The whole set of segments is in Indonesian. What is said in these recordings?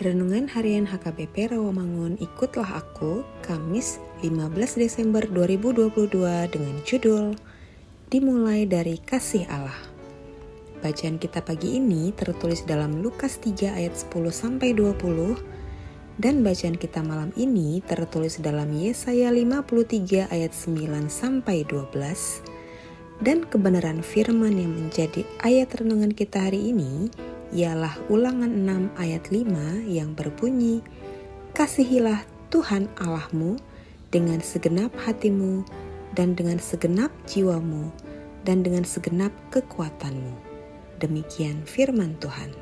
Renungan Harian HKBP Rawamangun Ikutlah Aku Kamis 15 Desember 2022 dengan judul Dimulai dari Kasih Allah. Bacaan kita pagi ini tertulis dalam Lukas 3 ayat 10 sampai 20 dan bacaan kita malam ini tertulis dalam Yesaya 53 ayat 9 sampai 12 dan kebenaran firman yang menjadi ayat renungan kita hari ini ialah ulangan 6 ayat 5 yang berbunyi, Kasihilah Tuhan Allahmu dengan segenap hatimu dan dengan segenap jiwamu dan dengan segenap kekuatanmu. Demikian firman Tuhan.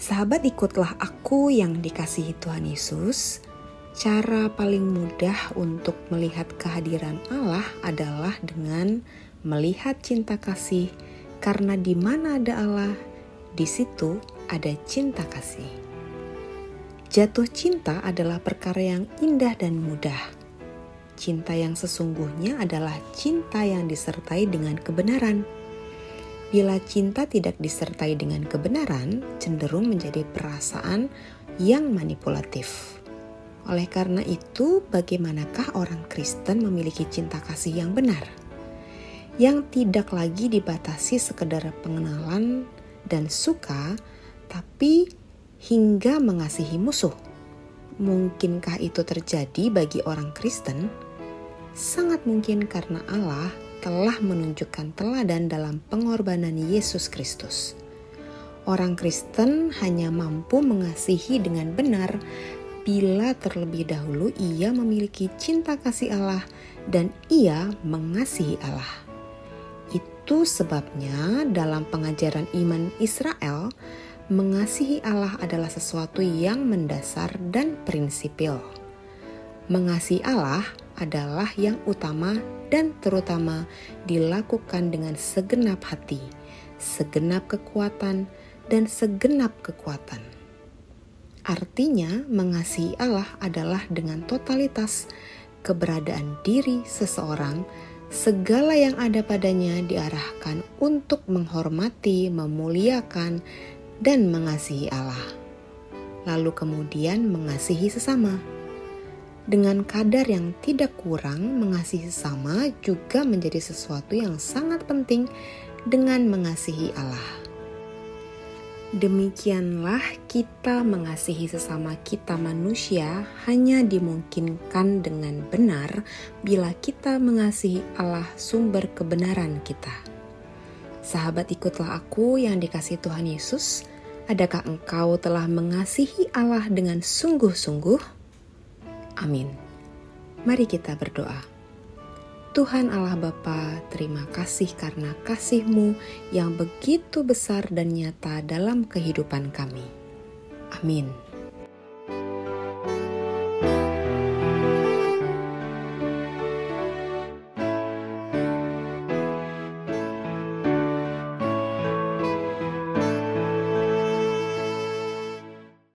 Sahabat ikutlah aku yang dikasihi Tuhan Yesus. Cara paling mudah untuk melihat kehadiran Allah adalah dengan melihat cinta kasih karena di mana ada Allah, di situ ada cinta kasih. Jatuh cinta adalah perkara yang indah dan mudah. Cinta yang sesungguhnya adalah cinta yang disertai dengan kebenaran. Bila cinta tidak disertai dengan kebenaran, cenderung menjadi perasaan yang manipulatif. Oleh karena itu, bagaimanakah orang Kristen memiliki cinta kasih yang benar? Yang tidak lagi dibatasi sekedar pengenalan dan suka, tapi hingga mengasihi musuh. Mungkinkah itu terjadi bagi orang Kristen? Sangat mungkin karena Allah telah menunjukkan teladan dalam pengorbanan Yesus Kristus. Orang Kristen hanya mampu mengasihi dengan benar bila terlebih dahulu ia memiliki cinta kasih Allah dan ia mengasihi Allah. Itu sebabnya dalam pengajaran iman Israel, mengasihi Allah adalah sesuatu yang mendasar dan prinsipil. Mengasihi Allah adalah yang utama dan terutama dilakukan dengan segenap hati, segenap kekuatan, dan segenap kekuatan. Artinya, mengasihi Allah adalah dengan totalitas keberadaan diri seseorang segala yang ada padanya diarahkan untuk menghormati, memuliakan, dan mengasihi Allah. Lalu kemudian mengasihi sesama. Dengan kadar yang tidak kurang, mengasihi sesama juga menjadi sesuatu yang sangat penting dengan mengasihi Allah. Demikianlah kita mengasihi sesama kita manusia hanya dimungkinkan dengan benar bila kita mengasihi Allah sumber kebenaran kita. Sahabat ikutlah aku yang dikasih Tuhan Yesus. Adakah engkau telah mengasihi Allah dengan sungguh-sungguh? Amin. Mari kita berdoa. Tuhan Allah Bapa, terima kasih karena kasih-Mu yang begitu besar dan nyata dalam kehidupan kami. Amin.